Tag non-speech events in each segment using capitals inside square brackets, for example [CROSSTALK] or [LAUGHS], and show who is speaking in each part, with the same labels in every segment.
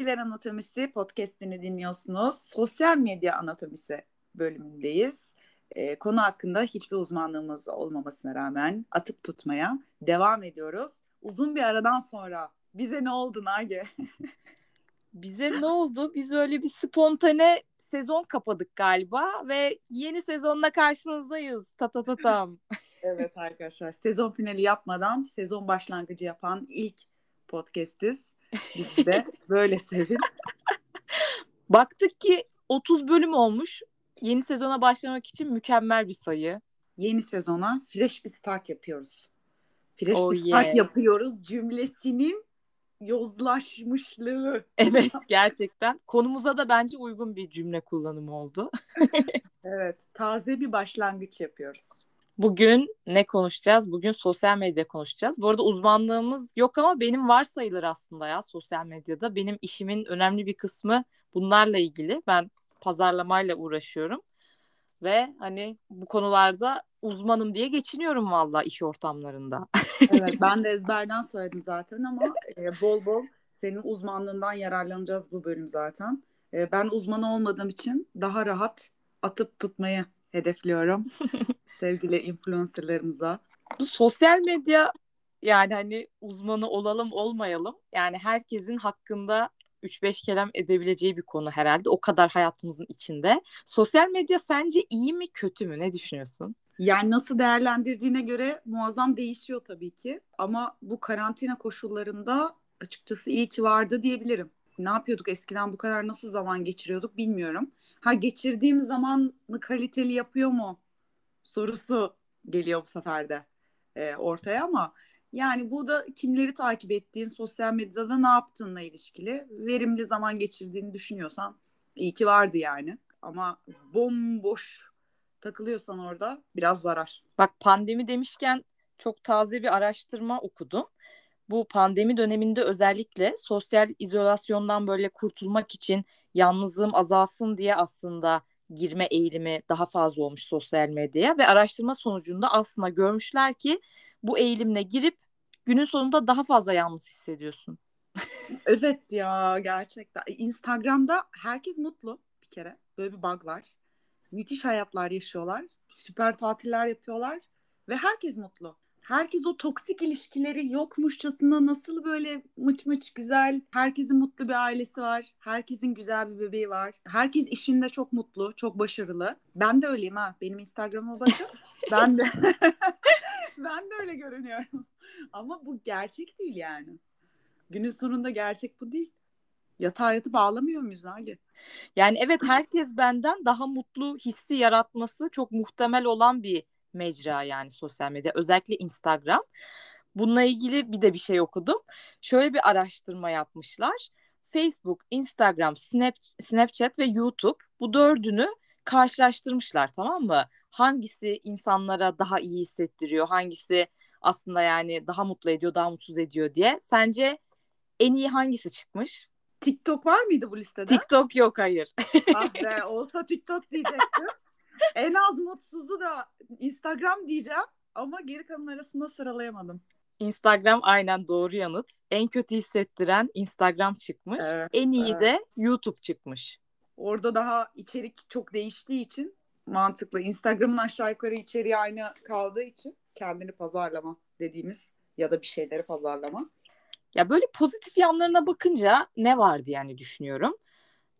Speaker 1: İlişkiler Anatomisi podcastini dinliyorsunuz. Sosyal medya anatomisi bölümündeyiz. Ee, konu hakkında hiçbir uzmanlığımız olmamasına rağmen atıp tutmaya devam ediyoruz. Uzun bir aradan sonra bize ne oldu Nage? [LAUGHS]
Speaker 2: Bize ne oldu? Biz öyle bir spontane sezon kapadık galiba ve yeni sezonla karşınızdayız. Ta ta ta tam. [LAUGHS]
Speaker 1: evet arkadaşlar sezon finali yapmadan sezon başlangıcı yapan ilk podcastiz. Biz de böyle [LAUGHS] sevin.
Speaker 2: Baktık ki 30 bölüm olmuş. Yeni sezona başlamak için mükemmel bir sayı.
Speaker 1: Yeni sezona fresh bir start yapıyoruz. Fresh
Speaker 2: Oh,
Speaker 1: bir start
Speaker 2: yes.
Speaker 1: yapıyoruz cümlesinin yozlaşmışlığı.
Speaker 2: Evet [LAUGHS] gerçekten. Konumuza da bence uygun bir cümle kullanımı oldu. [LAUGHS]
Speaker 1: Evet, taze bir başlangıç yapıyoruz.
Speaker 2: Bugün ne konuşacağız? Bugün sosyal medya konuşacağız. Bu arada uzmanlığımız yok ama benim var sayılır aslında ya sosyal medyada. Benim işimin önemli bir kısmı bunlarla ilgili. Ben pazarlamayla uğraşıyorum. Ve hani bu konularda uzmanım diye geçiniyorum valla iş ortamlarında.
Speaker 1: Evet, ben de [LAUGHS] ezberden söyledim zaten ama e, bol bol senin uzmanlığından yararlanacağız bu bölüm zaten. E, ben uzman olmadığım için daha rahat atıp tutmayı hedefliyorum [LAUGHS] sevgili influencerlarımıza.
Speaker 2: Bu sosyal medya yani hani uzmanı olalım olmayalım yani herkesin hakkında 3-5 kelam edebileceği bir konu herhalde. O kadar hayatımızın içinde. Sosyal medya sence iyi mi kötü mü? Ne düşünüyorsun?
Speaker 1: Yani nasıl değerlendirdiğine göre muazzam değişiyor tabii ki. Ama bu karantina koşullarında açıkçası iyi ki vardı diyebilirim. Ne yapıyorduk eskiden bu kadar nasıl zaman geçiriyorduk bilmiyorum. Ha geçirdiğim zamanı kaliteli yapıyor mu sorusu geliyor bu sefer de e, ortaya ama yani bu da kimleri takip ettiğin, sosyal medyada ne yaptığınla ilişkili. Verimli zaman geçirdiğini düşünüyorsan iyi ki vardı yani. Ama bomboş takılıyorsan orada biraz zarar.
Speaker 2: Bak pandemi demişken çok taze bir araştırma okudum. Bu pandemi döneminde özellikle sosyal izolasyondan böyle kurtulmak için yalnızlığım azalsın diye aslında girme eğilimi daha fazla olmuş sosyal medyaya ve araştırma sonucunda aslında görmüşler ki bu eğilimle girip günün sonunda daha fazla yalnız hissediyorsun. [LAUGHS]
Speaker 1: Evet ya gerçekten. Instagram'da herkes mutlu bir kere. Böyle bir bug var. Müthiş hayatlar yaşıyorlar. Süper tatiller yapıyorlar ve herkes mutlu. Herkes o toksik ilişkileri yokmuşçasına nasıl böyle mıç mıç güzel. Herkesin mutlu bir ailesi var. Herkesin güzel bir bebeği var. Herkes işinde çok mutlu, çok başarılı. Ben de öyleyim ha. Benim Instagram'a bakın. [LAUGHS] ben de [LAUGHS] ben de öyle görünüyorum. Ama bu gerçek değil yani. Günün sonunda gerçek bu değil. Yatağa yatıp ağlamıyor muyuz Ali?
Speaker 2: Yani evet herkes benden daha mutlu hissi yaratması çok muhtemel olan bir mecra yani sosyal medya özellikle Instagram. Bununla ilgili bir de bir şey okudum. Şöyle bir araştırma yapmışlar. Facebook, Instagram, Snap, Snapchat ve YouTube bu dördünü karşılaştırmışlar tamam mı? Hangisi insanlara daha iyi hissettiriyor, hangisi aslında yani daha mutlu ediyor, daha mutsuz ediyor diye. Sence en iyi hangisi çıkmış?
Speaker 1: TikTok var mıydı bu listede?
Speaker 2: TikTok yok hayır.
Speaker 1: ah be olsa TikTok diyecektim. [LAUGHS] en az mutsuzu da Instagram diyeceğim ama geri kalan arasında sıralayamadım.
Speaker 2: Instagram aynen doğru yanıt. En kötü hissettiren Instagram çıkmış.
Speaker 1: Evet,
Speaker 2: en iyi
Speaker 1: evet.
Speaker 2: de YouTube çıkmış.
Speaker 1: Orada daha içerik çok değiştiği için mantıklı. Instagram'ın aşağı yukarı içeriği aynı kaldığı için kendini pazarlama dediğimiz ya da bir şeyleri pazarlama.
Speaker 2: Ya böyle pozitif yanlarına bakınca ne vardı yani düşünüyorum.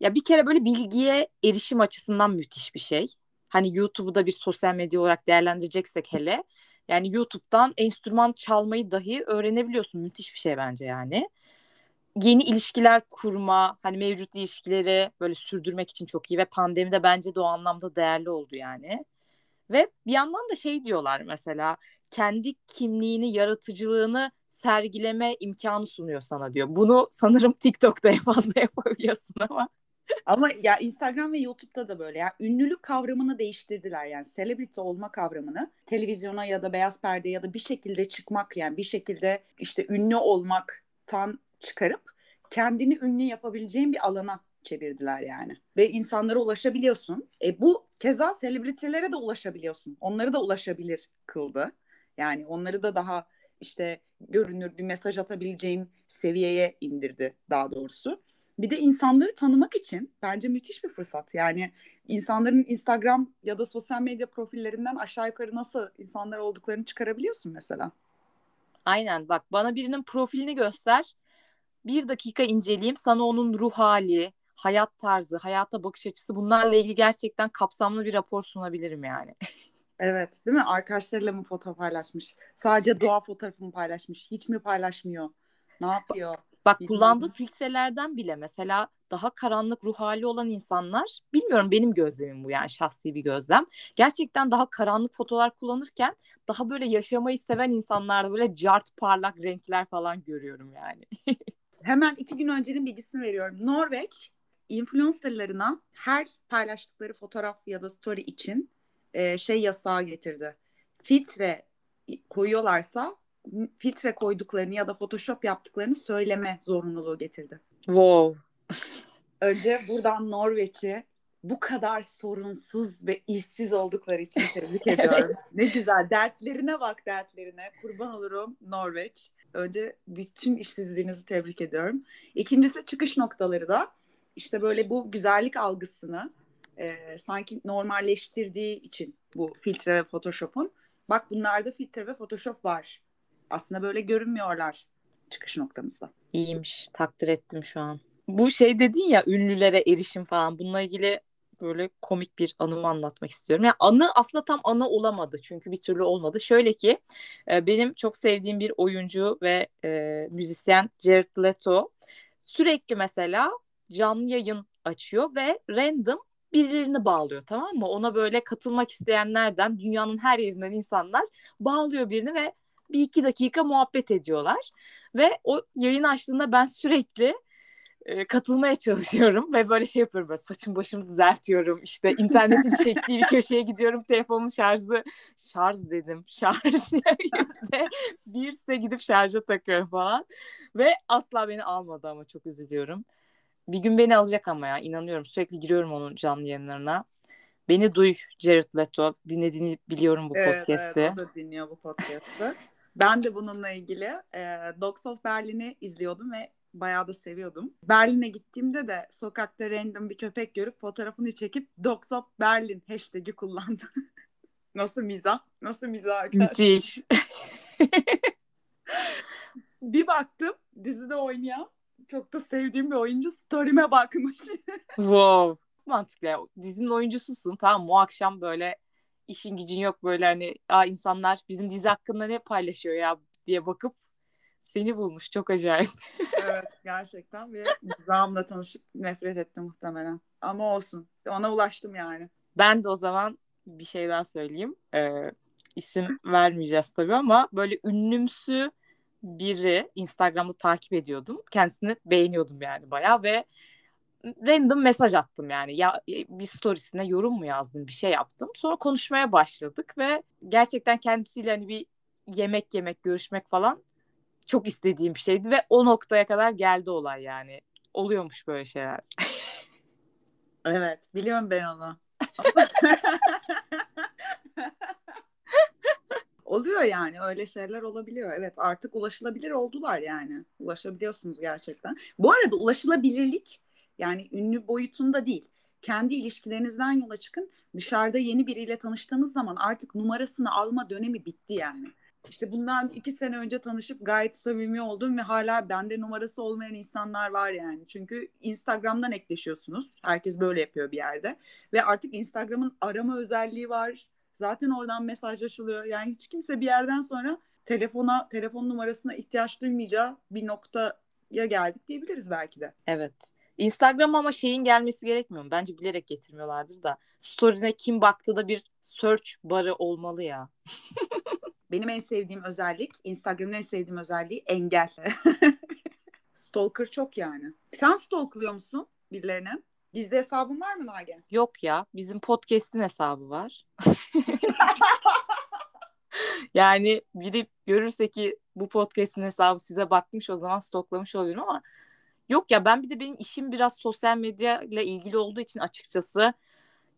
Speaker 2: Ya bir kere böyle bilgiye erişim açısından müthiş bir şey. Hani YouTube'u da bir sosyal medya olarak değerlendireceksek hele. Yani YouTube'dan enstrüman çalmayı dahi öğrenebiliyorsun. Müthiş bir şey bence yani. Yeni ilişkiler kurma, hani mevcut ilişkileri böyle sürdürmek için çok iyi ve pandemide bence de o anlamda değerli oldu yani. Ve bir yandan da şey diyorlar mesela kendi kimliğini, yaratıcılığını sergileme imkanı sunuyor sana diyor. Bunu sanırım [LAUGHS] TikTok'ta en fazla yapabiliyorsun ama.
Speaker 1: Ama ya Instagram ve YouTube'da da böyle. Yani ünlülük kavramını değiştirdiler yani. Celebrity olma kavramını televizyona ya da beyaz perde ya da bir şekilde çıkmak yani bir şekilde işte ünlü olmaktan çıkarıp kendini ünlü yapabileceğin bir alana çevirdiler yani. Ve insanlara ulaşabiliyorsun. E bu keza selebritelere de ulaşabiliyorsun. Onları da ulaşabilir kıldı. Yani onları da daha işte görünür bir mesaj atabileceğin seviyeye indirdi daha doğrusu. Bir de insanları tanımak için bence müthiş bir fırsat. Yani insanların Instagram ya da sosyal medya profillerinden aşağı yukarı nasıl insanlar olduklarını çıkarabiliyorsun mesela.
Speaker 2: Aynen bak bana birinin profilini göster. Bir dakika inceleyeyim sana onun ruh hali, hayat tarzı, hayata bakış açısı bunlarla ilgili gerçekten kapsamlı bir rapor sunabilirim yani. [LAUGHS]
Speaker 1: Evet değil mi? Arkadaşlarıyla mı foto paylaşmış? Sadece doğa fotoğrafını paylaşmış. Hiç mi paylaşmıyor? Ne yapıyor?
Speaker 2: Bak kullandığı filtrelerden bile mesela daha karanlık ruh hali olan insanlar bilmiyorum benim gözlemim bu yani şahsi bir gözlem. Gerçekten daha karanlık fotolar kullanırken daha böyle yaşamayı seven insanlarda böyle cart parlak renkler falan görüyorum yani. [LAUGHS]
Speaker 1: Hemen iki gün öncenin bilgisini veriyorum. Norveç influencerlarına her paylaştıkları fotoğraf ya da story için e, şey yasağı getirdi. Filtre koyuyorlarsa filtre koyduklarını ya da photoshop yaptıklarını söyleme zorunluluğu getirdi.
Speaker 2: Wow.
Speaker 1: Önce buradan Norveç'i bu kadar sorunsuz ve işsiz oldukları için tebrik [LAUGHS] ediyorum. ne güzel. Dertlerine bak dertlerine. Kurban olurum Norveç. Önce bütün işsizliğinizi tebrik ediyorum. İkincisi çıkış noktaları da işte böyle bu güzellik algısını e, sanki normalleştirdiği için bu filtre ve Photoshop'un bak bunlarda filtre ve Photoshop var. Aslında böyle görünmüyorlar çıkış noktamızda.
Speaker 2: İyiymiş. Takdir ettim şu an. Bu şey dedin ya ünlülere erişim falan. Bununla ilgili böyle komik bir anımı anlatmak istiyorum. Yani anı aslında tam anı olamadı çünkü bir türlü olmadı. Şöyle ki e, benim çok sevdiğim bir oyuncu ve e, müzisyen Jared Leto sürekli mesela canlı yayın açıyor ve random birilerini bağlıyor tamam mı? Ona böyle katılmak isteyenlerden dünyanın her yerinden insanlar bağlıyor birini ve bir iki dakika muhabbet ediyorlar. Ve o yayın açtığında ben sürekli e, katılmaya çalışıyorum ve böyle şey yapıyorum böyle saçım başımı düzeltiyorum işte internetin [LAUGHS] çektiği bir köşeye gidiyorum telefonun şarjı şarj dedim şarj [LAUGHS] yüzde birse gidip şarja takıyorum falan ve asla beni almadı ama çok üzülüyorum. Bir gün beni alacak ama ya inanıyorum. Sürekli giriyorum onun canlı yayınlarına. Beni duy Jared Leto. Dinlediğini biliyorum bu
Speaker 1: evet,
Speaker 2: podcast'i.
Speaker 1: Evet, o da dinliyor bu podcast'ı. Ben de bununla ilgili e, Dogs of Berlin'i izliyordum ve bayağı da seviyordum. Berlin'e gittiğimde de sokakta random bir köpek görüp fotoğrafını çekip Dogs of Berlin hashtag'i kullandı. [LAUGHS] Nasıl mizah? Nasıl mizah arkadaşlar?
Speaker 2: Müthiş. [LAUGHS]
Speaker 1: bir baktım dizide oynayan çok da sevdiğim bir oyuncu story'me bakmış. [LAUGHS]
Speaker 2: wow. Mantıklı. Ya. Dizinin oyuncususun tamam bu akşam böyle işin gücün yok böyle hani Aa, insanlar bizim dizi hakkında ne paylaşıyor ya diye bakıp seni bulmuş. Çok acayip. [LAUGHS]
Speaker 1: evet gerçekten bir zamla tanışıp nefret ettim muhtemelen. Ama olsun. Ona ulaştım yani.
Speaker 2: Ben de o zaman bir şey daha söyleyeyim. Ee, isim vermeyeceğiz tabii ama böyle ünlümsü biri Instagram'da takip ediyordum. Kendisini beğeniyordum yani bayağı ve random mesaj attım yani. Ya e, bir storiesine yorum mu yazdım, bir şey yaptım. Sonra konuşmaya başladık ve gerçekten kendisiyle hani bir yemek yemek, görüşmek falan çok istediğim bir şeydi ve o noktaya kadar geldi olay yani. Oluyormuş böyle şeyler.
Speaker 1: evet, biliyorum ben onu. [LAUGHS] Oluyor yani öyle şeyler olabiliyor. Evet artık ulaşılabilir oldular yani. Ulaşabiliyorsunuz gerçekten. Bu arada ulaşılabilirlik yani ünlü boyutunda değil. Kendi ilişkilerinizden yola çıkın. Dışarıda yeni biriyle tanıştığınız zaman artık numarasını alma dönemi bitti yani. İşte bundan iki sene önce tanışıp gayet samimi oldum ve hala bende numarası olmayan insanlar var yani. Çünkü Instagram'dan ekleşiyorsunuz. Herkes böyle yapıyor bir yerde. Ve artık Instagram'ın arama özelliği var. Zaten oradan mesajlaşılıyor. Yani hiç kimse bir yerden sonra telefona, telefon numarasına ihtiyaç duymayacağı bir noktaya geldik diyebiliriz belki de.
Speaker 2: Evet. Instagram ama şeyin gelmesi gerekmiyor mu? Bence bilerek getirmiyorlardır da. Story'ne kim baktı da bir search barı olmalı ya. [LAUGHS]
Speaker 1: Benim en sevdiğim özellik, Instagram'ın en sevdiğim özelliği engel. [LAUGHS] Stalker çok yani. Sen stalkluyor musun birilerine? Gizli hesabın var mı Nage?
Speaker 2: Yok ya. Bizim podcast'in hesabı var. [LAUGHS] yani biri görürse ki bu podcast'in hesabı size bakmış o zaman stoklamış oluyorum ama yok ya ben bir de benim işim biraz sosyal medya ile ilgili olduğu için açıkçası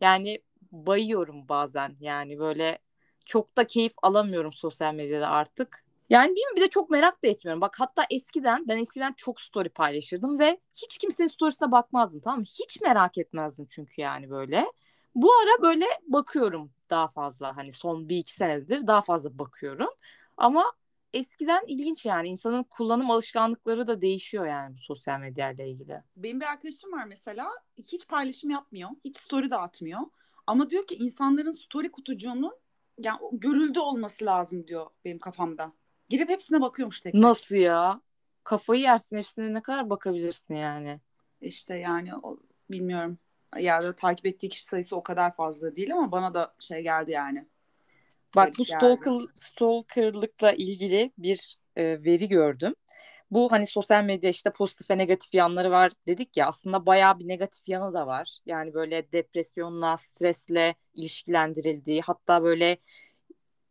Speaker 2: yani bayıyorum bazen yani böyle çok da keyif alamıyorum sosyal medyada artık. Yani bir de çok merak da etmiyorum. Bak hatta eskiden ben eskiden çok story paylaşırdım ve hiç kimsenin storiesine bakmazdım tamam mı? Hiç merak etmezdim çünkü yani böyle. Bu ara böyle bakıyorum daha fazla hani son bir iki senedir daha fazla bakıyorum. Ama eskiden ilginç yani insanın kullanım alışkanlıkları da değişiyor yani bu sosyal medya ile ilgili.
Speaker 1: Benim bir arkadaşım var mesela hiç paylaşım yapmıyor. Hiç story de atmıyor. Ama diyor ki insanların story kutucuğunun yani görüldü olması lazım diyor benim kafamda. Girip hepsine bakıyormuş tek tek.
Speaker 2: Nasıl ya? Kafayı yersin hepsine ne kadar bakabilirsin yani.
Speaker 1: İşte yani o, bilmiyorum. Ya da takip ettiği kişi sayısı o kadar fazla değil ama bana da şey geldi yani.
Speaker 2: Bak bu stalker, stalkerlıkla ilgili bir e, veri gördüm. Bu hani sosyal medya işte pozitif ve negatif yanları var dedik ya aslında bayağı bir negatif yanı da var. Yani böyle depresyonla, stresle ilişkilendirildiği hatta böyle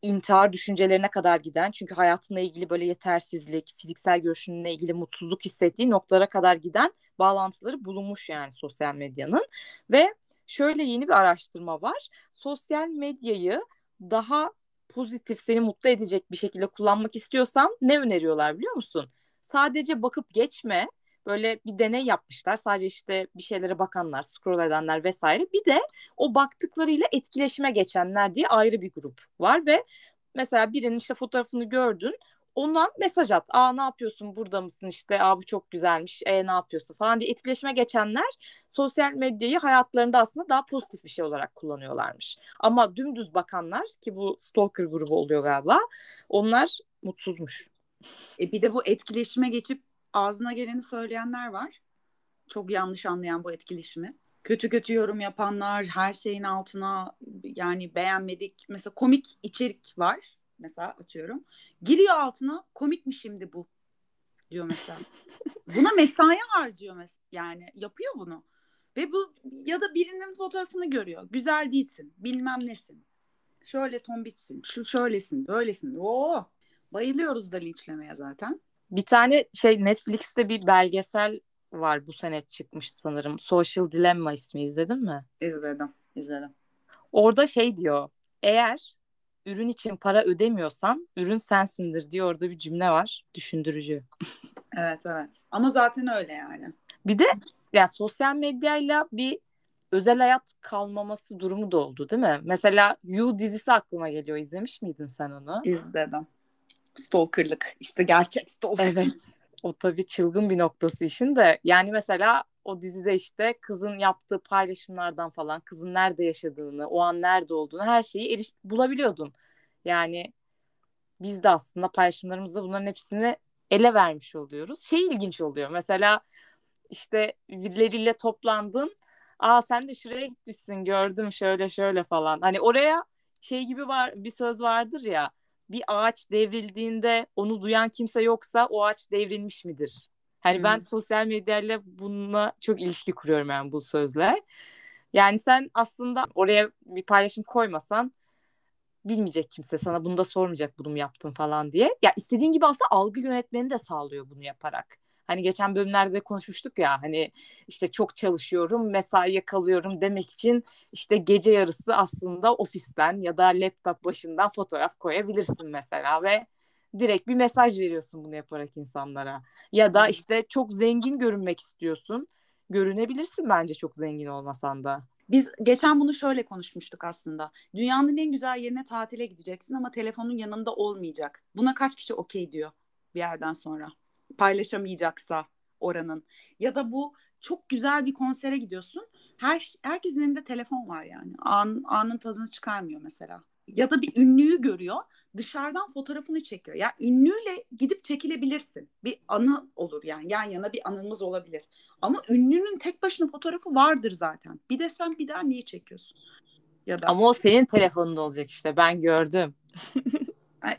Speaker 2: intihar düşüncelerine kadar giden çünkü hayatınla ilgili böyle yetersizlik, fiziksel görüşünle ilgili mutsuzluk hissettiği noktalara kadar giden bağlantıları bulunmuş yani sosyal medyanın ve şöyle yeni bir araştırma var. Sosyal medyayı daha pozitif, seni mutlu edecek bir şekilde kullanmak istiyorsan ne öneriyorlar biliyor musun? Sadece bakıp geçme. Böyle bir deney yapmışlar. Sadece işte bir şeylere bakanlar, scroll edenler vesaire. Bir de o baktıklarıyla etkileşime geçenler diye ayrı bir grup var ve mesela birinin işte fotoğrafını gördün. Ondan mesaj at. Aa ne yapıyorsun? Burada mısın? İşte aa bu çok güzelmiş. E ne yapıyorsun falan diye etkileşime geçenler sosyal medyayı hayatlarında aslında daha pozitif bir şey olarak kullanıyorlarmış. Ama dümdüz bakanlar ki bu stalker grubu oluyor galiba. Onlar mutsuzmuş.
Speaker 1: E bir de bu etkileşime geçip ağzına geleni söyleyenler var. Çok yanlış anlayan bu etkileşimi. Kötü kötü yorum yapanlar, her şeyin altına yani beğenmedik. Mesela komik içerik var. Mesela atıyorum. Giriyor altına komik mi şimdi bu diyor mesela. [LAUGHS] Buna mesai harcıyor mesela. Yani yapıyor bunu. Ve bu ya da birinin fotoğrafını görüyor. Güzel değilsin. Bilmem nesin. Şöyle tombişsin. Şu şöylesin. Böylesin. Oo. Bayılıyoruz da linçlemeye zaten.
Speaker 2: Bir tane şey Netflix'te bir belgesel var bu sene çıkmış sanırım. Social Dilemma ismi izledin mi?
Speaker 1: İzledim. İzledim.
Speaker 2: Orada şey diyor. Eğer ürün için para ödemiyorsan ürün sensindir diye orada bir cümle var. Düşündürücü.
Speaker 1: Evet evet. Ama zaten öyle yani.
Speaker 2: Bir de ya sosyal medyayla bir özel hayat kalmaması durumu da oldu değil mi? Mesela You dizisi aklıma geliyor. İzlemiş miydin sen onu?
Speaker 1: İzledim. Stalkerlık. İşte gerçek stalker.
Speaker 2: Evet. O tabii çılgın bir noktası işin de. Yani mesela o dizide işte kızın yaptığı paylaşımlardan falan kızın nerede yaşadığını, o an nerede olduğunu her şeyi eriş bulabiliyordun. Yani biz de aslında paylaşımlarımızda bunların hepsini ele vermiş oluyoruz. Şey ilginç oluyor. Mesela işte birileriyle toplandın. Aa sen de şuraya gitmişsin gördüm şöyle şöyle falan. Hani oraya şey gibi var bir söz vardır ya bir ağaç devrildiğinde onu duyan kimse yoksa o ağaç devrilmiş midir? Hani hmm. ben sosyal medyayla bununla çok ilişki kuruyorum yani bu sözle. Yani sen aslında oraya bir paylaşım koymasan bilmeyecek kimse sana bunu da sormayacak bunu mu yaptın falan diye. Ya istediğin gibi aslında algı yönetmeni de sağlıyor bunu yaparak. Hani geçen bölümlerde konuşmuştuk ya hani işte çok çalışıyorum, mesaiye kalıyorum demek için işte gece yarısı aslında ofisten ya da laptop başından fotoğraf koyabilirsin mesela ve direkt bir mesaj veriyorsun bunu yaparak insanlara. Ya da işte çok zengin görünmek istiyorsun. Görünebilirsin bence çok zengin olmasan da.
Speaker 1: Biz geçen bunu şöyle konuşmuştuk aslında. Dünyanın en güzel yerine tatile gideceksin ama telefonun yanında olmayacak. Buna kaç kişi okey diyor bir yerden sonra? Paylaşamayacaksa oranın. Ya da bu çok güzel bir konsere gidiyorsun. Her herkesin elinde telefon var yani. An, anın tadını çıkarmıyor mesela. Ya da bir ünlüyü görüyor. Dışarıdan fotoğrafını çekiyor. Ya yani ünlüyle gidip çekilebilirsin. Bir anı olur yani. Yan yana bir anımız olabilir. Ama ünlünün tek başına fotoğrafı vardır zaten. Bir de sen bir daha niye çekiyorsun?
Speaker 2: Ya da Ama o senin telefonunda olacak işte. Ben gördüm.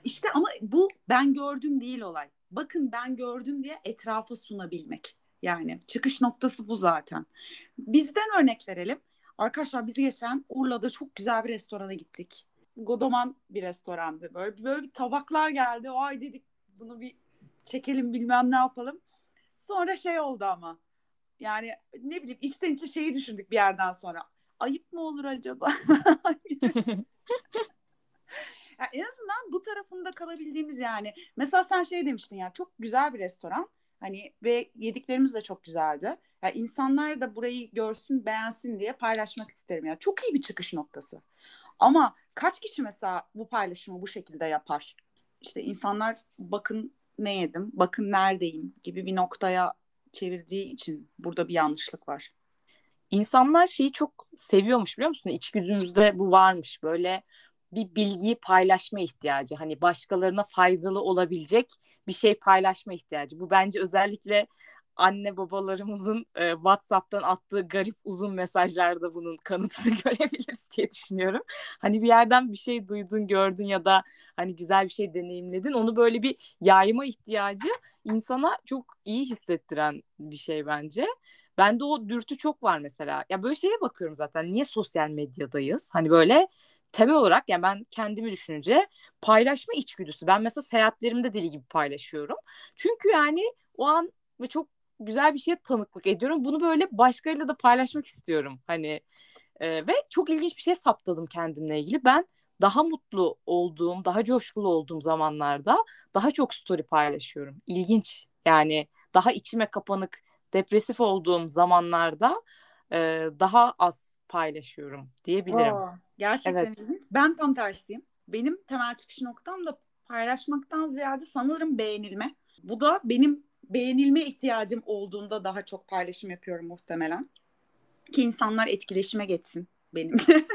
Speaker 1: İşte ama bu ben gördüm değil olay. Bakın ben gördüm diye etrafa sunabilmek. Yani çıkış noktası bu zaten. Bizden örnek verelim. Arkadaşlar biz geçen Urla'da çok güzel bir restorana gittik. Godoman bir restorandı. Böyle, böyle bir tabaklar geldi. Ay dedik bunu bir çekelim bilmem ne yapalım. Sonra şey oldu ama. Yani ne bileyim içten içe şeyi düşündük bir yerden sonra. Ayıp mı olur acaba? [LAUGHS] [LAUGHS] Ya en azından bu tarafında kalabildiğimiz yani. Mesela sen şey demiştin ya çok güzel bir restoran. Hani ve yediklerimiz de çok güzeldi. Ya yani insanlar da burayı görsün, beğensin diye paylaşmak isterim ya. Çok iyi bir çıkış noktası. Ama kaç kişi mesela bu paylaşımı bu şekilde yapar? İşte insanlar bakın ne yedim, bakın neredeyim gibi bir noktaya çevirdiği için burada bir yanlışlık var.
Speaker 2: İnsanlar şeyi çok seviyormuş biliyor musun? İçgüdümüzde bu varmış. Böyle bir bilgiyi paylaşma ihtiyacı. Hani başkalarına faydalı olabilecek bir şey paylaşma ihtiyacı. Bu bence özellikle anne babalarımızın e, WhatsApp'tan attığı garip uzun mesajlarda bunun kanıtını [LAUGHS] görebiliriz diye düşünüyorum. Hani bir yerden bir şey duydun, gördün ya da hani güzel bir şey deneyimledin. Onu böyle bir yayma ihtiyacı insana çok iyi hissettiren bir şey bence. Bende o dürtü çok var mesela. Ya böyle şeye bakıyorum zaten. Niye sosyal medyadayız? Hani böyle temel olarak yani ben kendimi düşününce paylaşma içgüdüsü. Ben mesela seyahatlerimde deli gibi paylaşıyorum. Çünkü yani o an ve çok güzel bir şeye tanıklık ediyorum. Bunu böyle başkalarıyla da paylaşmak istiyorum. Hani e, ve çok ilginç bir şey saptadım kendimle ilgili. Ben daha mutlu olduğum, daha coşkulu olduğum zamanlarda daha çok story paylaşıyorum. İlginç. Yani daha içime kapanık, depresif olduğum zamanlarda e, daha az paylaşıyorum diyebilirim. Oo,
Speaker 1: gerçekten evet. Ben tam tersiyim. Benim temel çıkış noktam da paylaşmaktan ziyade sanırım beğenilme. Bu da benim beğenilme ihtiyacım olduğunda daha çok paylaşım yapıyorum muhtemelen. Ki insanlar etkileşime geçsin benimle. [LAUGHS]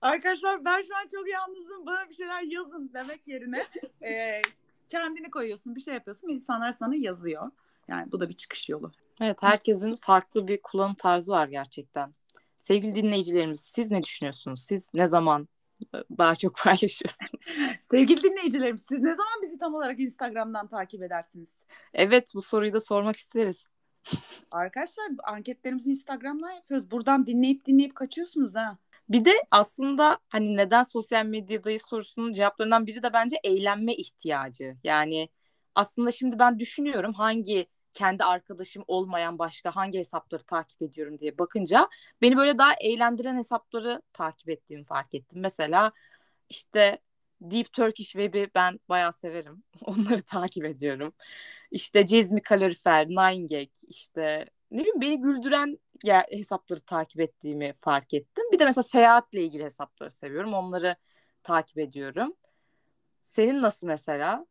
Speaker 1: Arkadaşlar ben şu an çok yalnızım bana bir şeyler yazın demek yerine e, kendini koyuyorsun bir şey yapıyorsun insanlar sana yazıyor. Yani bu da bir çıkış yolu.
Speaker 2: Evet herkesin farklı bir kullanım tarzı var gerçekten. Sevgili dinleyicilerimiz siz ne düşünüyorsunuz? Siz ne zaman daha çok paylaşıyorsunuz. [LAUGHS]
Speaker 1: Sevgili dinleyicilerimiz siz ne zaman bizi tam olarak Instagram'dan takip edersiniz?
Speaker 2: Evet bu soruyu da sormak isteriz. [LAUGHS]
Speaker 1: Arkadaşlar anketlerimizi Instagram'dan yapıyoruz. Buradan dinleyip dinleyip kaçıyorsunuz ha.
Speaker 2: Bir de aslında hani neden sosyal medyadayız sorusunun cevaplarından biri de bence eğlenme ihtiyacı. Yani aslında şimdi ben düşünüyorum hangi kendi arkadaşım olmayan başka hangi hesapları takip ediyorum diye bakınca beni böyle daha eğlendiren hesapları takip ettiğimi fark ettim. Mesela işte Deep Turkish Web'i ben bayağı severim. [LAUGHS] Onları takip ediyorum. İşte Cezmi Kalorifer, Nine Gag, işte ne bileyim beni güldüren ya, hesapları takip ettiğimi fark ettim. Bir de mesela seyahatle ilgili hesapları seviyorum. Onları takip ediyorum. Senin nasıl mesela?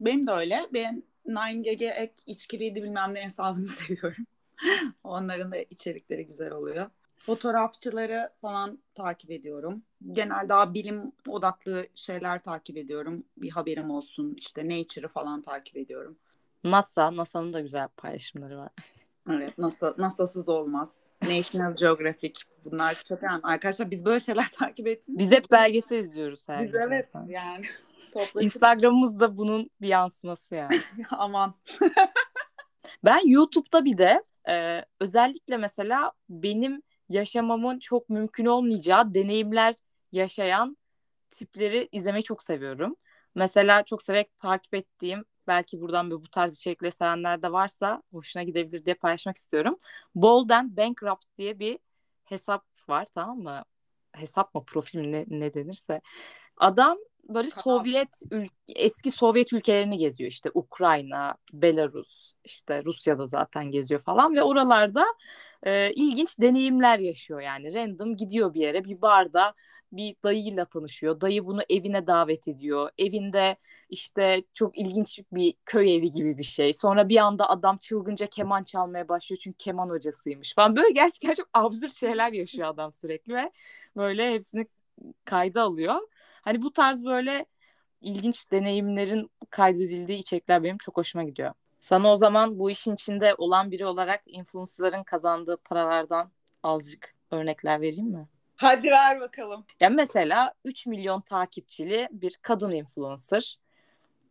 Speaker 1: Benim de öyle. Ben Nine Gag'e ek içkiliydi bilmem ne hesabını [LAUGHS] seviyorum. Onların da içerikleri güzel oluyor. Fotoğrafçıları falan takip ediyorum. Genel daha bilim odaklı şeyler takip ediyorum. Bir haberim olsun. İşte Nature'ı falan takip ediyorum.
Speaker 2: NASA, NASA'nın da güzel paylaşımları var.
Speaker 1: Evet, NASA, NASA'sız olmaz. National Geographic bunlar çok önemli. Arkadaşlar biz böyle şeyler [LAUGHS] takip ettik.
Speaker 2: Biz hep belgesel izliyoruz
Speaker 1: her Biz evet zaten. yani.
Speaker 2: Toplaşıp... Instagram'ımız da bunun bir yansıması yani. [LAUGHS]
Speaker 1: Aman. [LAUGHS]
Speaker 2: ben YouTube'da bir de e, özellikle mesela benim yaşamamın çok mümkün olmayacağı deneyimler yaşayan tipleri izlemeyi çok seviyorum. Mesela çok severek takip ettiğim belki buradan bu tarz içerikleri sevenler de varsa hoşuna gidebilir diye paylaşmak istiyorum. Bold and Bankrupt diye bir hesap var tamam mı? Hesap mı profil mi ne, ne denirse. Adam böyle tamam. Sovyet eski Sovyet ülkelerini geziyor işte Ukrayna, Belarus, işte Rusya'da zaten geziyor falan ve oralarda e, ilginç deneyimler yaşıyor yani random gidiyor bir yere bir barda bir dayıyla tanışıyor. Dayı bunu evine davet ediyor. Evinde işte çok ilginç bir köy evi gibi bir şey. Sonra bir anda adam çılgınca keman çalmaya başlıyor çünkü keman hocasıymış falan. Böyle gerçekten çok absürt şeyler yaşıyor adam sürekli ve böyle hepsini kayda alıyor. Hani bu tarz böyle ilginç deneyimlerin kaydedildiği içerikler benim çok hoşuma gidiyor. Sana o zaman bu işin içinde olan biri olarak influencerların kazandığı paralardan azıcık örnekler vereyim mi?
Speaker 1: Hadi ver bakalım.
Speaker 2: Ya mesela 3 milyon takipçili bir kadın influencer.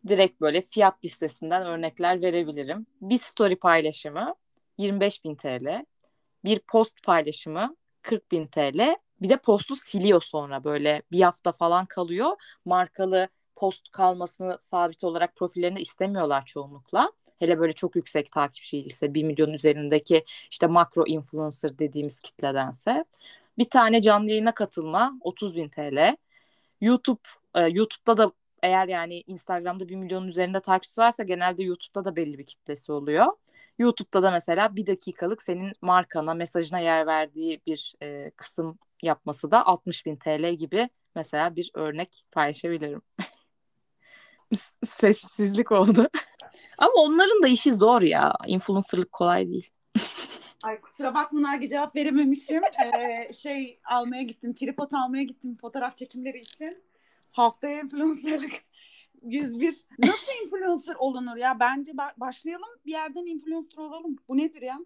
Speaker 2: Direkt böyle fiyat listesinden örnekler verebilirim. Bir story paylaşımı 25 bin TL. Bir post paylaşımı 40 bin TL. Bir de postu siliyor sonra böyle bir hafta falan kalıyor. Markalı post kalmasını sabit olarak profillerinde istemiyorlar çoğunlukla. Hele böyle çok yüksek takipçi ise 1 milyon üzerindeki işte makro influencer dediğimiz kitledense. Bir tane canlı yayına katılma 30 bin TL. YouTube e, YouTube'da da eğer yani Instagram'da bir milyonun üzerinde takipçisi varsa genelde YouTube'da da belli bir kitlesi oluyor. YouTube'da da mesela bir dakikalık senin markana, mesajına yer verdiği bir e, kısım yapması da 60 bin TL gibi mesela bir örnek paylaşabilirim. [LAUGHS] Sessizlik oldu. [LAUGHS] Ama onların da işi zor ya. Influencerlık kolay değil. [LAUGHS]
Speaker 1: Ay kusura bakma Nagi cevap verememişim. Ee, şey almaya gittim, tripod almaya gittim fotoğraf çekimleri için. Haftaya influencerlık 101. Nasıl influencer olunur ya? Bence başlayalım bir yerden influencer olalım. Bu nedir ya?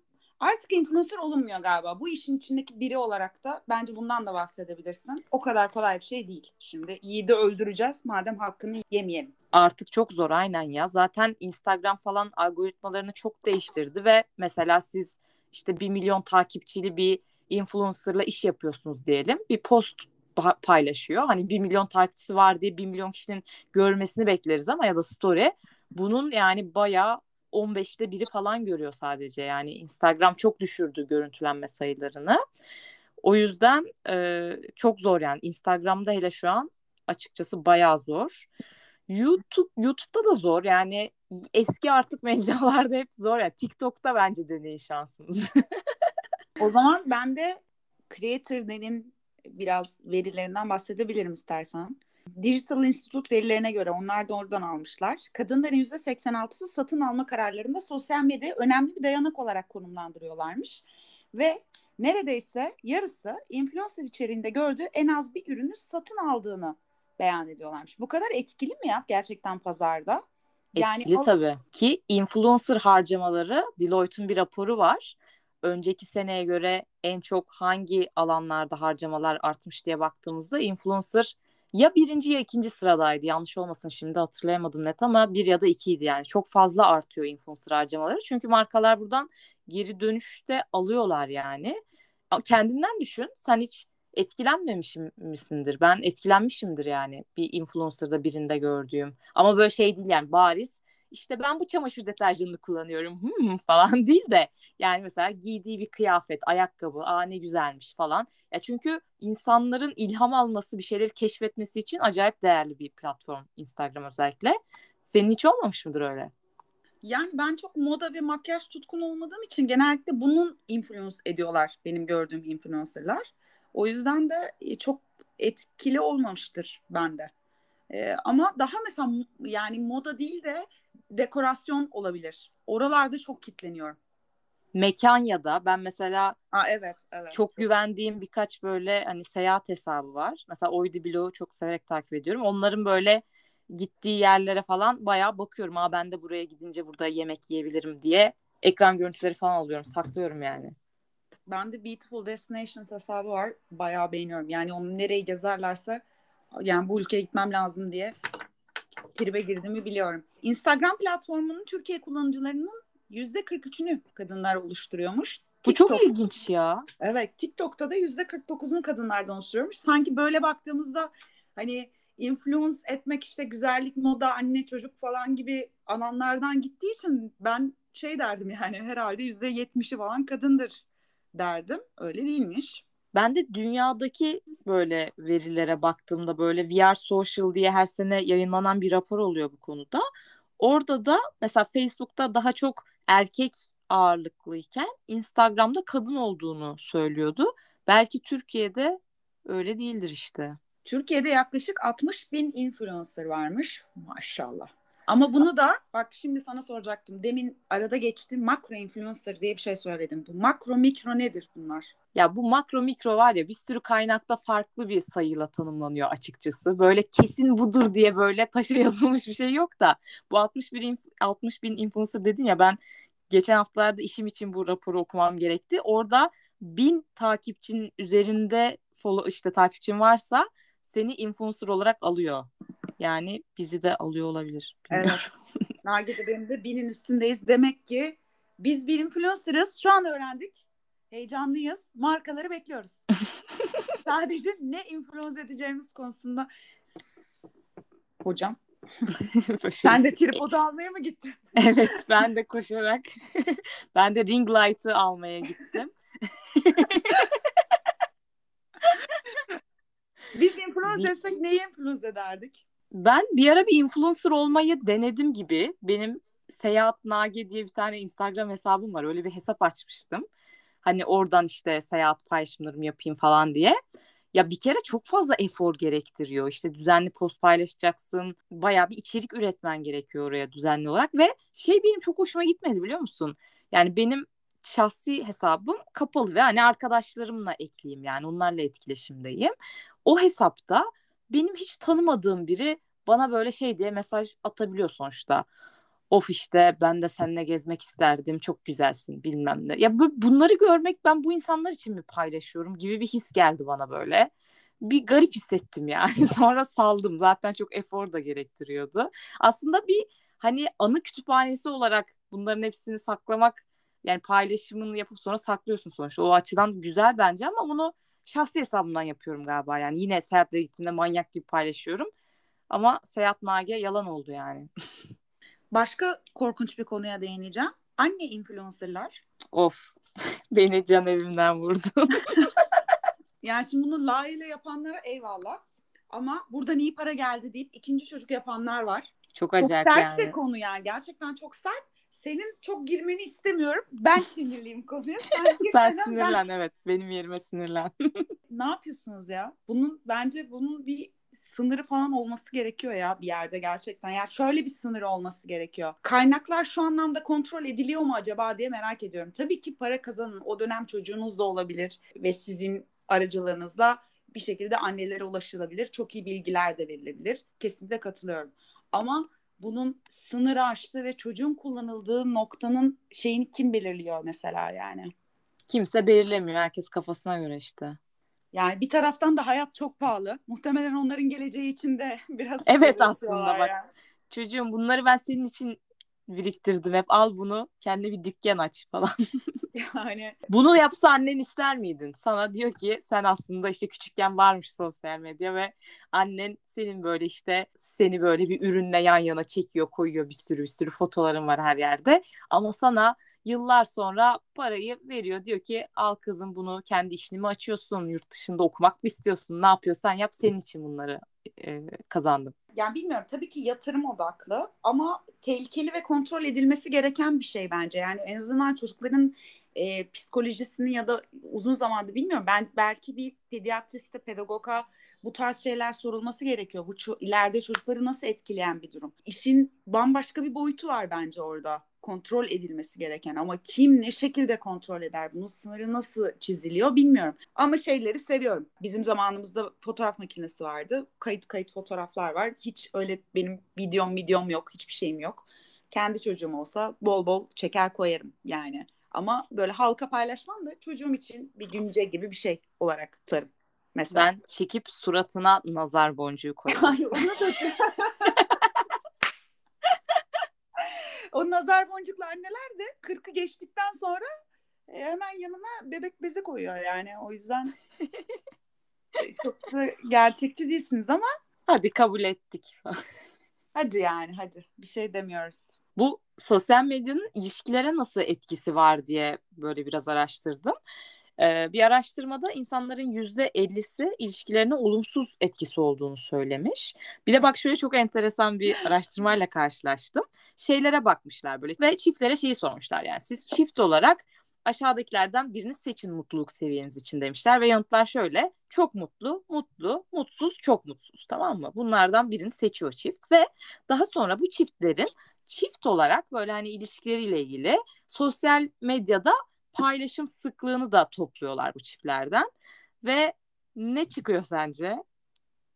Speaker 1: Artık influencer olunmuyor galiba. Bu işin içindeki biri olarak da bence bundan da bahsedebilirsin. O kadar kolay bir şey değil. Şimdi Yiğit'i öldüreceğiz madem hakkını yemeyelim.
Speaker 2: Artık çok zor aynen ya. Zaten Instagram falan algoritmalarını çok değiştirdi ve mesela siz işte bir milyon takipçili bir influencerla iş yapıyorsunuz diyelim. Bir post paylaşıyor. Hani bir milyon takipçisi var diye bir milyon kişinin görmesini bekleriz ama ya da story. Bunun yani bayağı 15'te biri falan görüyor sadece. Yani Instagram çok düşürdü görüntülenme sayılarını. O yüzden e, çok zor yani. Instagram'da hele şu an açıkçası bayağı zor. YouTube YouTube'da da zor. Yani eski artık [LAUGHS] mecralarda hep zor ya. Yani TikTok'ta bence deneyin şansınız. [LAUGHS]
Speaker 1: o zaman ben de Creator'ların biraz verilerinden bahsedebilirim istersen. Digital Institute verilerine göre onlar da oradan almışlar. Kadınların %86'sı satın alma kararlarında sosyal medyayı önemli bir dayanak olarak konumlandırıyorlarmış. Ve neredeyse yarısı influencer içeriğinde gördüğü en az bir ürünü satın aldığını beyan ediyorlarmış. Bu kadar etkili mi ya gerçekten pazarda?
Speaker 2: Yani etkili o... tabii ki influencer harcamaları Deloitte'un bir raporu var. Önceki seneye göre en çok hangi alanlarda harcamalar artmış diye baktığımızda influencer ya birinci ya ikinci sıradaydı. Yanlış olmasın şimdi hatırlayamadım net ama bir ya da ikiydi yani. Çok fazla artıyor influencer harcamaları. Çünkü markalar buradan geri dönüşte alıyorlar yani. Kendinden düşün. Sen hiç etkilenmemişim misindir? Ben etkilenmişimdir yani bir influencer'da birinde gördüğüm. Ama böyle şey değil yani bariz işte ben bu çamaşır deterjanını kullanıyorum hmm, [LAUGHS] falan [LAUGHS] değil de yani mesela giydiği bir kıyafet, ayakkabı, aa ne güzelmiş falan. Ya çünkü insanların ilham alması, bir şeyleri keşfetmesi için acayip değerli bir platform Instagram özellikle. Senin hiç olmamış mıdır öyle?
Speaker 1: Yani ben çok moda ve makyaj tutkun olmadığım için genellikle bunun influence ediyorlar benim gördüğüm influencerlar. O yüzden de e, çok etkili olmamıştır bende. Ee, ama daha mesela yani moda değil de dekorasyon olabilir. Oralarda çok kitleniyorum.
Speaker 2: Mekan ya da ben mesela
Speaker 1: Aa, evet, evet.
Speaker 2: çok güvendiğim birkaç böyle hani seyahat hesabı var. Mesela Oydu Blog'u çok severek takip ediyorum. Onların böyle gittiği yerlere falan bayağı bakıyorum. Aa ben de buraya gidince burada yemek yiyebilirim diye ekran görüntüleri falan alıyorum. Saklıyorum yani.
Speaker 1: Ben de Beautiful Destinations hesabı var. Bayağı beğeniyorum. Yani onu nereyi gezerlerse yani bu ülkeye gitmem lazım diye tribe girdiğimi biliyorum. Instagram platformunun Türkiye kullanıcılarının yüzde 43'ünü kadınlar oluşturuyormuş.
Speaker 2: Bu TikTok, çok ilginç ya.
Speaker 1: Evet TikTok'ta da yüzde 49'unu kadınlardan oluşturuyormuş. Sanki böyle baktığımızda hani influence etmek işte güzellik, moda, anne, çocuk falan gibi alanlardan gittiği için ben şey derdim yani herhalde yüzde yetmişi falan kadındır derdim. Öyle değilmiş.
Speaker 2: Ben de dünyadaki böyle verilere baktığımda böyle VR Social diye her sene yayınlanan bir rapor oluyor bu konuda. Orada da mesela Facebook'ta daha çok erkek ağırlıklıyken Instagram'da kadın olduğunu söylüyordu. Belki Türkiye'de öyle değildir işte.
Speaker 1: Türkiye'de yaklaşık 60 bin influencer varmış maşallah. Ama bunu da bak şimdi sana soracaktım. Demin arada geçtim makro influencer diye bir şey söyledim. Bu makro mikro nedir bunlar?
Speaker 2: Ya bu makro mikro var ya bir sürü kaynakta farklı bir sayıyla tanımlanıyor açıkçası. Böyle kesin budur diye böyle taşa [LAUGHS] yazılmış bir şey yok da. Bu 61 60 bin influencer dedin ya ben geçen haftalarda işim için bu raporu okumam gerekti. Orada bin takipçinin üzerinde follow işte takipçin varsa seni influencer olarak alıyor. Yani bizi de alıyor olabilir.
Speaker 1: Bilmiyorum. Evet. Nagi'de benim de binin üstündeyiz. Demek ki biz bir influencer'ız. Şu an öğrendik. Heyecanlıyız. Markaları bekliyoruz. [LAUGHS] Sadece ne influence edeceğimiz konusunda. Hocam. [LAUGHS] Sen de tripod almaya mı gittin?
Speaker 2: evet ben de koşarak. [LAUGHS] ben de ring light'ı almaya gittim.
Speaker 1: Biz influence etsek neyi influence ederdik?
Speaker 2: Ben bir ara bir influencer olmayı denedim gibi. Benim Seyahat Nage diye bir tane Instagram hesabım var. Öyle bir hesap açmıştım. Hani oradan işte seyahat paylaşımlarımı yapayım falan diye. Ya bir kere çok fazla efor gerektiriyor. İşte düzenli post paylaşacaksın. Bayağı bir içerik üretmen gerekiyor oraya düzenli olarak. Ve şey benim çok hoşuma gitmedi biliyor musun? Yani benim şahsi hesabım kapalı ve hani arkadaşlarımla ekleyeyim yani onlarla etkileşimdeyim. O hesapta benim hiç tanımadığım biri bana böyle şey diye mesaj atabiliyor sonuçta. Of işte ben de seninle gezmek isterdim. Çok güzelsin bilmem ne. Ya bu, bunları görmek ben bu insanlar için mi paylaşıyorum gibi bir his geldi bana böyle. Bir garip hissettim yani. [LAUGHS] Sonra saldım. Zaten çok efor da gerektiriyordu. Aslında bir hani anı kütüphanesi olarak bunların hepsini saklamak yani paylaşımını yapıp sonra saklıyorsun sonuçta. O açıdan güzel bence ama bunu şahsi hesabımdan yapıyorum galiba. Yani yine seyahatlere gittiğimde manyak gibi paylaşıyorum. Ama seyahat nage yalan oldu yani. [LAUGHS]
Speaker 1: Başka korkunç bir konuya değineceğim. Anne influencerlar.
Speaker 2: Of. [LAUGHS] Beni can evimden vurdun. [LAUGHS]
Speaker 1: yani şimdi bunu layığıyla yapanlara eyvallah. Ama buradan iyi para geldi deyip ikinci çocuk yapanlar var.
Speaker 2: Çok acayip
Speaker 1: Çok sert
Speaker 2: yani.
Speaker 1: de konu yani. Gerçekten çok sert. Senin çok girmeni istemiyorum. Ben [LAUGHS] sinirliyim konuya. Sen,
Speaker 2: Sen sinirlen evet. Benim yerime sinirlen. [LAUGHS]
Speaker 1: ne yapıyorsunuz ya? Bunun bence bunun bir sınırı falan olması gerekiyor ya bir yerde gerçekten. Yani şöyle bir sınırı olması gerekiyor. Kaynaklar şu anlamda kontrol ediliyor mu acaba diye merak ediyorum. Tabii ki para kazanın. O dönem çocuğunuz da olabilir ve sizin aracılığınızla bir şekilde annelere ulaşılabilir. Çok iyi bilgiler de verilebilir. Kesinlikle katılıyorum. Ama bunun sınırı aştı ve çocuğun kullanıldığı noktanın şeyini kim belirliyor mesela yani?
Speaker 2: Kimse belirlemiyor. Herkes kafasına göre işte.
Speaker 1: Yani bir taraftan da hayat çok pahalı. Muhtemelen onların geleceği için de [LAUGHS] biraz
Speaker 2: Evet aslında bak. Yani. Çocuğum bunları ben senin için biriktirdim. Hep al bunu kendi bir dükkan aç falan. [LAUGHS]
Speaker 1: yani
Speaker 2: bunu yapsa annen ister miydin? Sana diyor ki sen aslında işte küçükken varmış sosyal medya ve annen senin böyle işte seni böyle bir ürünle yan yana çekiyor, koyuyor bir sürü bir sürü fotoların var her yerde. Ama sana yıllar sonra parayı veriyor. Diyor ki al kızım bunu kendi işini açıyorsun? Yurt dışında okumak mı istiyorsun? Ne yapıyorsan yap senin için bunları e, kazandım.
Speaker 1: Yani bilmiyorum tabii ki yatırım odaklı ama tehlikeli ve kontrol edilmesi gereken bir şey bence. Yani en azından çocukların e, psikolojisini ya da uzun zamandır bilmiyorum. Ben belki bir pediatriste, pedagoga bu tarz şeyler sorulması gerekiyor. Bu ço- ileride çocukları nasıl etkileyen bir durum. İşin bambaşka bir boyutu var bence orada kontrol edilmesi gereken ama kim ne şekilde kontrol eder bunun sınırı nasıl çiziliyor bilmiyorum. Ama şeyleri seviyorum. Bizim zamanımızda fotoğraf makinesi vardı. Kayıt kayıt fotoğraflar var. Hiç öyle benim videom videom yok. Hiçbir şeyim yok. Kendi çocuğum olsa bol bol çeker koyarım yani. Ama böyle halka paylaşmam da çocuğum için bir günce gibi bir şey olarak tutarım
Speaker 2: mesela. Ben çekip suratına nazar boncuğu koyarım.
Speaker 1: Hayır onu da [LAUGHS] o nazar boncuklu anneler de kırkı geçtikten sonra e, hemen yanına bebek bezi koyuyor yani. O yüzden [LAUGHS] çok gerçekçi değilsiniz ama
Speaker 2: hadi kabul ettik. [LAUGHS]
Speaker 1: hadi yani hadi bir şey demiyoruz.
Speaker 2: Bu sosyal medyanın ilişkilere nasıl etkisi var diye böyle biraz araştırdım. Bir araştırmada insanların yüzde 50'si ilişkilerine olumsuz etkisi olduğunu söylemiş. Bir de bak şöyle çok enteresan bir araştırmayla karşılaştım. Şeylere bakmışlar böyle ve çiftlere şeyi sormuşlar yani siz çift olarak aşağıdakilerden birini seçin mutluluk seviyeniz için demişler ve yanıtlar şöyle çok mutlu, mutlu, mutsuz, çok mutsuz tamam mı? Bunlardan birini seçiyor çift ve daha sonra bu çiftlerin çift olarak böyle hani ilişkileriyle ilgili sosyal medyada paylaşım sıklığını da topluyorlar bu çiftlerden. Ve ne çıkıyor sence?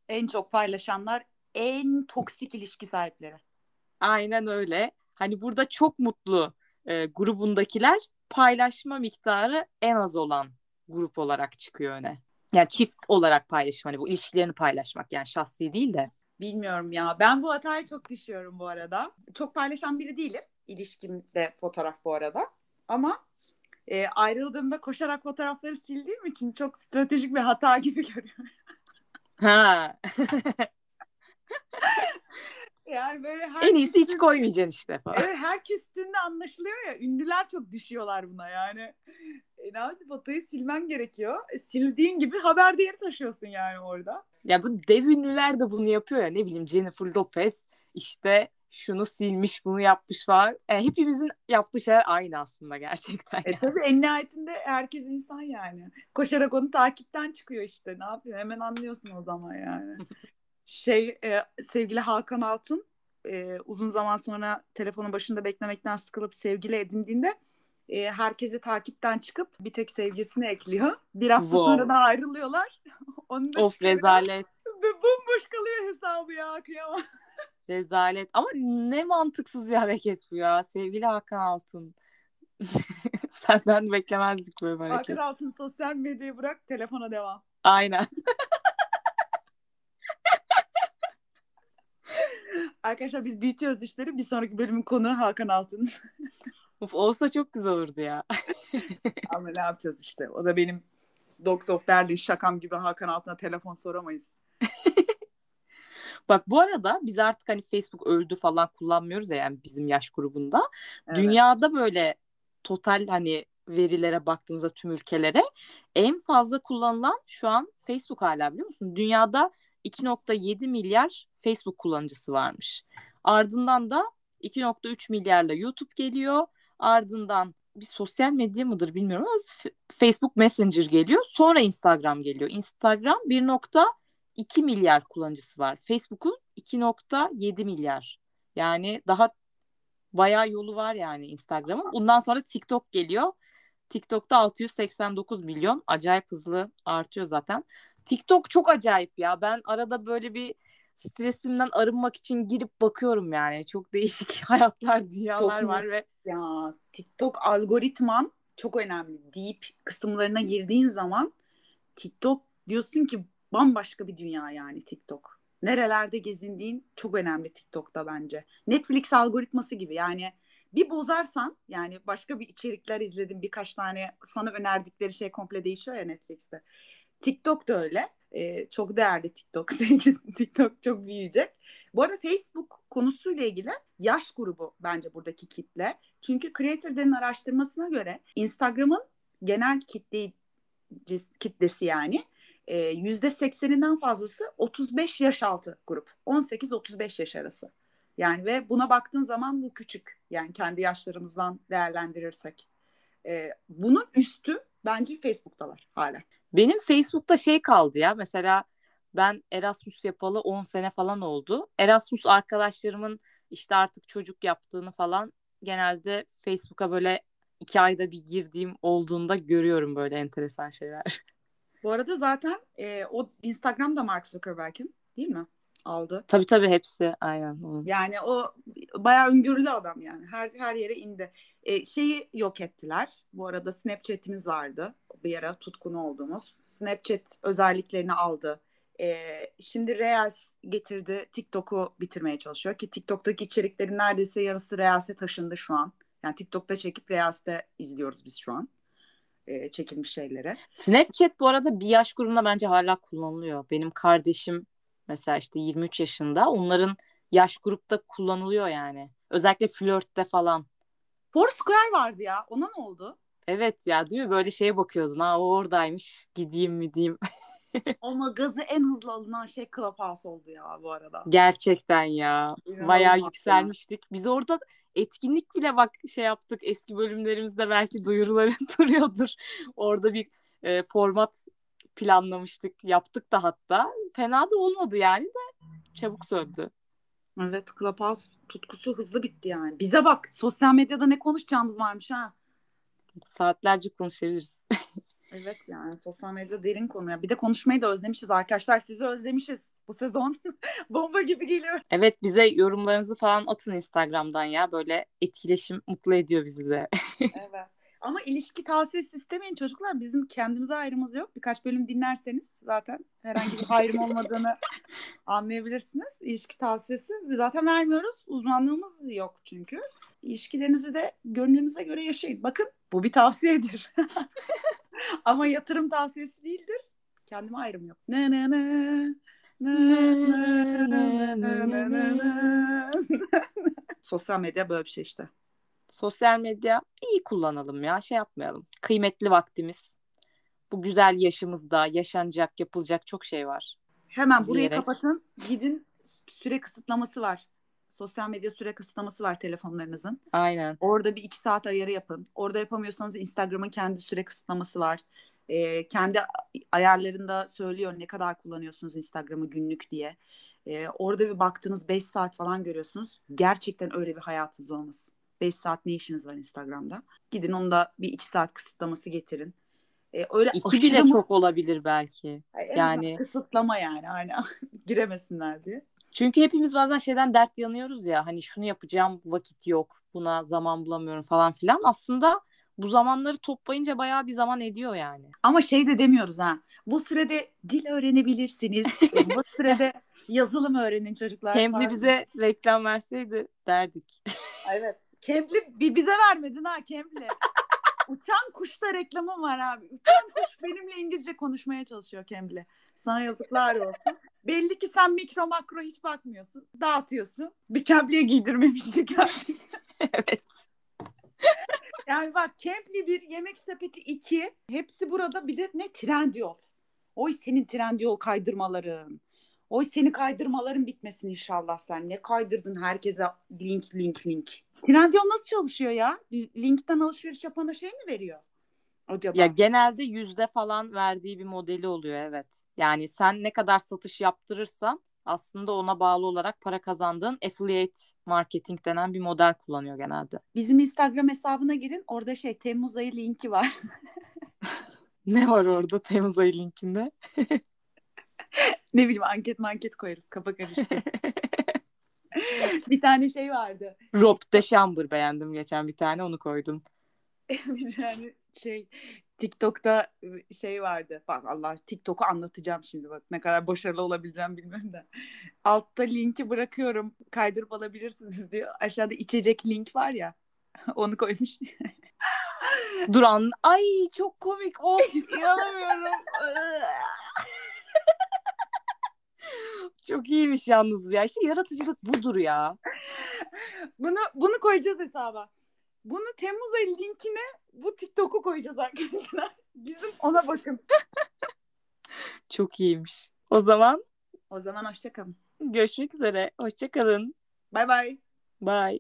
Speaker 1: En çok paylaşanlar en toksik ilişki sahipleri.
Speaker 2: Aynen öyle. Hani burada çok mutlu e, grubundakiler paylaşma miktarı en az olan grup olarak çıkıyor öne. Yani çift olarak paylaşım hani bu ilişkilerini paylaşmak yani şahsi değil de.
Speaker 1: Bilmiyorum ya. Ben bu hataya çok düşüyorum bu arada. Çok paylaşan biri değilim. İlişkimde fotoğraf bu arada. Ama e, ayrıldığımda koşarak fotoğrafları sildiğim için çok stratejik bir hata gibi [LAUGHS] görüyorum.
Speaker 2: Ha. [LAUGHS]
Speaker 1: yani böyle
Speaker 2: her en iyisi hiç koymayacaksın işte
Speaker 1: falan. Evet her küstüğünde anlaşılıyor ya. Ünlüler çok düşüyorlar buna yani. E, ne fotoğrafı silmen gerekiyor. E, sildiğin gibi haber değeri taşıyorsun yani orada.
Speaker 2: Ya bu dev ünlüler de bunu yapıyor ya ne bileyim Jennifer Lopez işte şunu silmiş bunu yapmış var. E, hepimizin yaptığı şeyler aynı aslında gerçekten.
Speaker 1: E tabii en nihayetinde herkes insan yani. Koşarak onu takipten çıkıyor işte. Ne yapıyor? Hemen anlıyorsun o zaman yani. [LAUGHS] şey e, sevgili Hakan Altun e, uzun zaman sonra telefonun başında beklemekten sıkılıp sevgili edindiğinde e, herkesi takipten çıkıp bir tek sevgisini ekliyor. Bir hafta
Speaker 2: Wow.
Speaker 1: sonra da ayrılıyorlar. [LAUGHS] Onu da
Speaker 2: Of
Speaker 1: çıkarıyor.
Speaker 2: rezalet.
Speaker 1: Ve bomboş kalıyor hesabı ya kıyamam.
Speaker 2: Rezalet. Ama ne mantıksız bir hareket bu ya. Sevgili Hakan Altun. [LAUGHS] Senden beklemezdik böyle hareket.
Speaker 1: Hakan Altun sosyal medyayı bırak telefona devam.
Speaker 2: Aynen. [LAUGHS]
Speaker 1: Arkadaşlar biz büyütüyoruz işleri. Bir sonraki bölümün konuğu Hakan Altun. [LAUGHS]
Speaker 2: Of, olsa çok güzel olurdu ya.
Speaker 1: Ama ne yapacağız işte. O da benim Dogs of Berlin şakam gibi Hakan Altun'a telefon soramayız.
Speaker 2: Bak bu arada biz artık hani Facebook öldü falan kullanmıyoruz ya yani bizim yaş grubunda.
Speaker 1: Evet.
Speaker 2: Dünyada böyle total hani verilere baktığımızda tüm ülkelere en fazla kullanılan şu an Facebook hala biliyor musun? Dünyada 2.7 milyar Facebook kullanıcısı varmış. Ardından da 2.3 milyarla YouTube geliyor. Ardından bir sosyal medya mıdır bilmiyorum ama Facebook Messenger geliyor. Sonra Instagram geliyor. Instagram 1.2 milyar kullanıcısı var. Facebook'un 2.7 milyar. Yani daha bayağı yolu var yani Instagram'ın. Bundan sonra TikTok geliyor. TikTok'ta 689 milyon. Acayip hızlı artıyor zaten. TikTok çok acayip ya. Ben arada böyle bir stresimden arınmak için girip bakıyorum yani. Çok değişik [LAUGHS] hayatlar, dünyalar
Speaker 1: Çok
Speaker 2: var ve
Speaker 1: Ya TikTok algoritman çok önemli. Deep kısımlarına girdiğin zaman TikTok diyorsun ki bambaşka bir dünya yani TikTok. Nerelerde gezindiğin çok önemli TikTok'ta bence. Netflix algoritması gibi yani bir bozarsan yani başka bir içerikler izledim birkaç tane sana önerdikleri şey komple değişiyor ya Netflix'te. TikTok da öyle. Ee, çok değerli TikTok. [LAUGHS] TikTok çok büyüyecek. Bu arada Facebook konusuyla ilgili yaş grubu bence buradaki kitle. Çünkü Creator Day'in araştırmasına göre Instagram'ın genel kitle kitlesi yani yüzde sekseninden fazlası 35 yaş altı grup. 18-35 yaş arası. Yani ve buna baktığın zaman bu küçük. Yani kendi yaşlarımızdan değerlendirirsek. E, bunun üstü bence Facebook'talar hala.
Speaker 2: benim Facebook'ta şey kaldı ya. Mesela ben Erasmus yapalı 10 sene falan oldu. Erasmus arkadaşlarımın işte artık çocuk yaptığını falan genelde Facebook'a böyle iki ayda bir girdiğim olduğunda görüyorum böyle enteresan şeyler. [LAUGHS]
Speaker 1: Bu arada zaten e, o Instagram da Mark Zuckerberg'in değil mi? Aldı.
Speaker 2: tabii tabii hepsi aynen. onun.
Speaker 1: Yani o bayağı öngörülü adam yani. Her her yere indi. E, şeyi yok ettiler. Bu arada Snapchat'imiz vardı. Bir ara tutkunu olduğumuz. Snapchat özelliklerini aldı. E, şimdi Reels getirdi. TikTok'u bitirmeye çalışıyor ki TikTok'taki içeriklerin neredeyse yarısı Reels'e taşındı şu an. Yani TikTok'ta çekip Reels'te izliyoruz biz şu an. E, çekilmiş şeyleri.
Speaker 2: Snapchat bu arada bir yaş grubunda bence hala kullanılıyor. Benim kardeşim mesela işte 23 yaşında. Onların yaş grupta kullanılıyor yani. Özellikle flörtte falan.
Speaker 1: Foursquare vardı ya. Ona ne oldu?
Speaker 2: Evet ya değil mi? Böyle şeye bakıyordun. Ha o oradaymış. Gideyim mi diyeyim. [LAUGHS]
Speaker 1: Ama gazı en hızlı alınan şey Clubhouse oldu ya bu arada.
Speaker 2: Gerçekten ya.
Speaker 1: İnanılmaz
Speaker 2: Bayağı
Speaker 1: ya.
Speaker 2: yükselmiştik. Biz orada etkinlik bile bak şey yaptık. Eski bölümlerimizde belki duyuruları [LAUGHS] duruyordur. Orada bir e, format planlamıştık. Yaptık da hatta. Fena da olmadı yani de çabuk söndü.
Speaker 1: Evet Clubhouse tutkusu hızlı bitti yani. Bize bak sosyal medyada ne konuşacağımız varmış ha.
Speaker 2: Saatlerce konuşabiliriz. [LAUGHS]
Speaker 1: Evet yani sosyal medya derin konu. ya. Bir de konuşmayı da özlemişiz arkadaşlar. Sizi özlemişiz bu sezon. [LAUGHS] Bomba gibi geliyor.
Speaker 2: Evet bize yorumlarınızı falan atın Instagram'dan ya. Böyle etkileşim mutlu ediyor bizi de. [LAUGHS]
Speaker 1: Evet. Ama ilişki tavsiyesi istemeyin çocuklar. Bizim kendimize ayrımız yok. Birkaç bölüm dinlerseniz zaten herhangi bir ayrım olmadığını [LAUGHS] anlayabilirsiniz. İlişki tavsiyesi zaten vermiyoruz. Uzmanlığımız yok çünkü. İlişkilerinizi de gönlünüze göre yaşayın. Bakın bu bir tavsiyedir. Ama yatırım tavsiyesi değildir. Kendime ayrım yok. Ne ne ne. Sosyal medya böyle bir şey işte.
Speaker 2: Sosyal medya iyi kullanalım ya. Şey yapmayalım. Kıymetli vaktimiz. Bu güzel yaşımızda yaşanacak, yapılacak çok şey var.
Speaker 1: Hemen burayı
Speaker 2: Diyerek.
Speaker 1: kapatın. Gidin süre kısıtlaması var. Sosyal medya süre kısıtlaması var telefonlarınızın.
Speaker 2: Aynen.
Speaker 1: Orada bir iki saat ayarı yapın. Orada yapamıyorsanız Instagram'ın kendi süre kısıtlaması var. Ee, kendi ayarlarında söylüyor ne kadar kullanıyorsunuz Instagram'ı günlük diye. Ee, orada bir baktınız 5 saat falan görüyorsunuz. Gerçekten öyle bir hayatınız olmasın. 5 saat ne işiniz var Instagram'da? Gidin onu da bir 2 saat kısıtlaması getirin. Ee, öyle
Speaker 2: İki bile
Speaker 1: mı-
Speaker 2: çok olabilir belki.
Speaker 1: En
Speaker 2: yani-
Speaker 1: kısıtlama yani hani [LAUGHS] giremesinler diye.
Speaker 2: Çünkü hepimiz bazen şeyden dert yanıyoruz ya hani şunu yapacağım vakit yok buna zaman bulamıyorum falan filan. Aslında bu zamanları toplayınca bayağı bir zaman ediyor yani.
Speaker 1: Ama şey de demiyoruz ha. Bu sürede dil öğrenebilirsiniz. [LAUGHS] bu sürede yazılım öğrenin çocuklar. Falan.
Speaker 2: bize reklam verseydi derdik.
Speaker 1: Evet. Cambly bir bize vermedin ha Cambly. Uçan kuşta reklamım var abi. Uçan kuş benimle İngilizce konuşmaya çalışıyor Cambly. Sana yazıklar olsun. Belli ki sen mikro makro hiç bakmıyorsun. Dağıtıyorsun. Bir Cambly'e giydirmemiştik [LAUGHS]
Speaker 2: evet.
Speaker 1: Yani bak Cambly bir, yemek sepeti iki. Hepsi burada bir de ne Trendyol. Oy senin Trendyol kaydırmaların. Oy seni kaydırmaların bitmesin inşallah sen. Ne kaydırdın herkese link link link. Trendyol nasıl çalışıyor ya? Linkten alışveriş yapana şey mi veriyor? Acaba?
Speaker 2: Ya genelde yüzde falan verdiği bir modeli oluyor evet. Yani sen ne kadar satış yaptırırsan aslında ona bağlı olarak para kazandığın affiliate marketing denen bir model kullanıyor genelde.
Speaker 1: Bizim Instagram hesabına girin. Orada şey Temmuz ayı linki var. [LAUGHS]
Speaker 2: Ne var orada Temmuz ayı linkinde? [LAUGHS]
Speaker 1: ne bileyim anket manket koyarız. Kafa karıştı. [LAUGHS] bir tane şey vardı.
Speaker 2: Rob de Chamber beğendim geçen bir tane onu koydum.
Speaker 1: bir tane şey TikTok'ta şey vardı. Bak Allah TikTok'u anlatacağım şimdi bak ne kadar başarılı olabileceğim bilmiyorum da. Altta linki bırakıyorum. Kaydırıp alabilirsiniz [LAUGHS] diyor. Aşağıda içecek link var ya. [LAUGHS] Onu koymuş. [LAUGHS]
Speaker 2: Duran ay çok komik of inanamıyorum. çok iyiymiş yalnız bu ya. İşte yaratıcılık budur ya.
Speaker 1: bunu bunu koyacağız hesaba. Bunu Temmuz ayı linkine bu TikTok'u koyacağız arkadaşlar. [LAUGHS] Gidin ona bakın. [LAUGHS]
Speaker 2: Çok iyiymiş. O zaman
Speaker 1: O zaman hoşçakalın.
Speaker 2: görüşmek üzere. Hoşçakalın.
Speaker 1: Bay bay.
Speaker 2: Bye.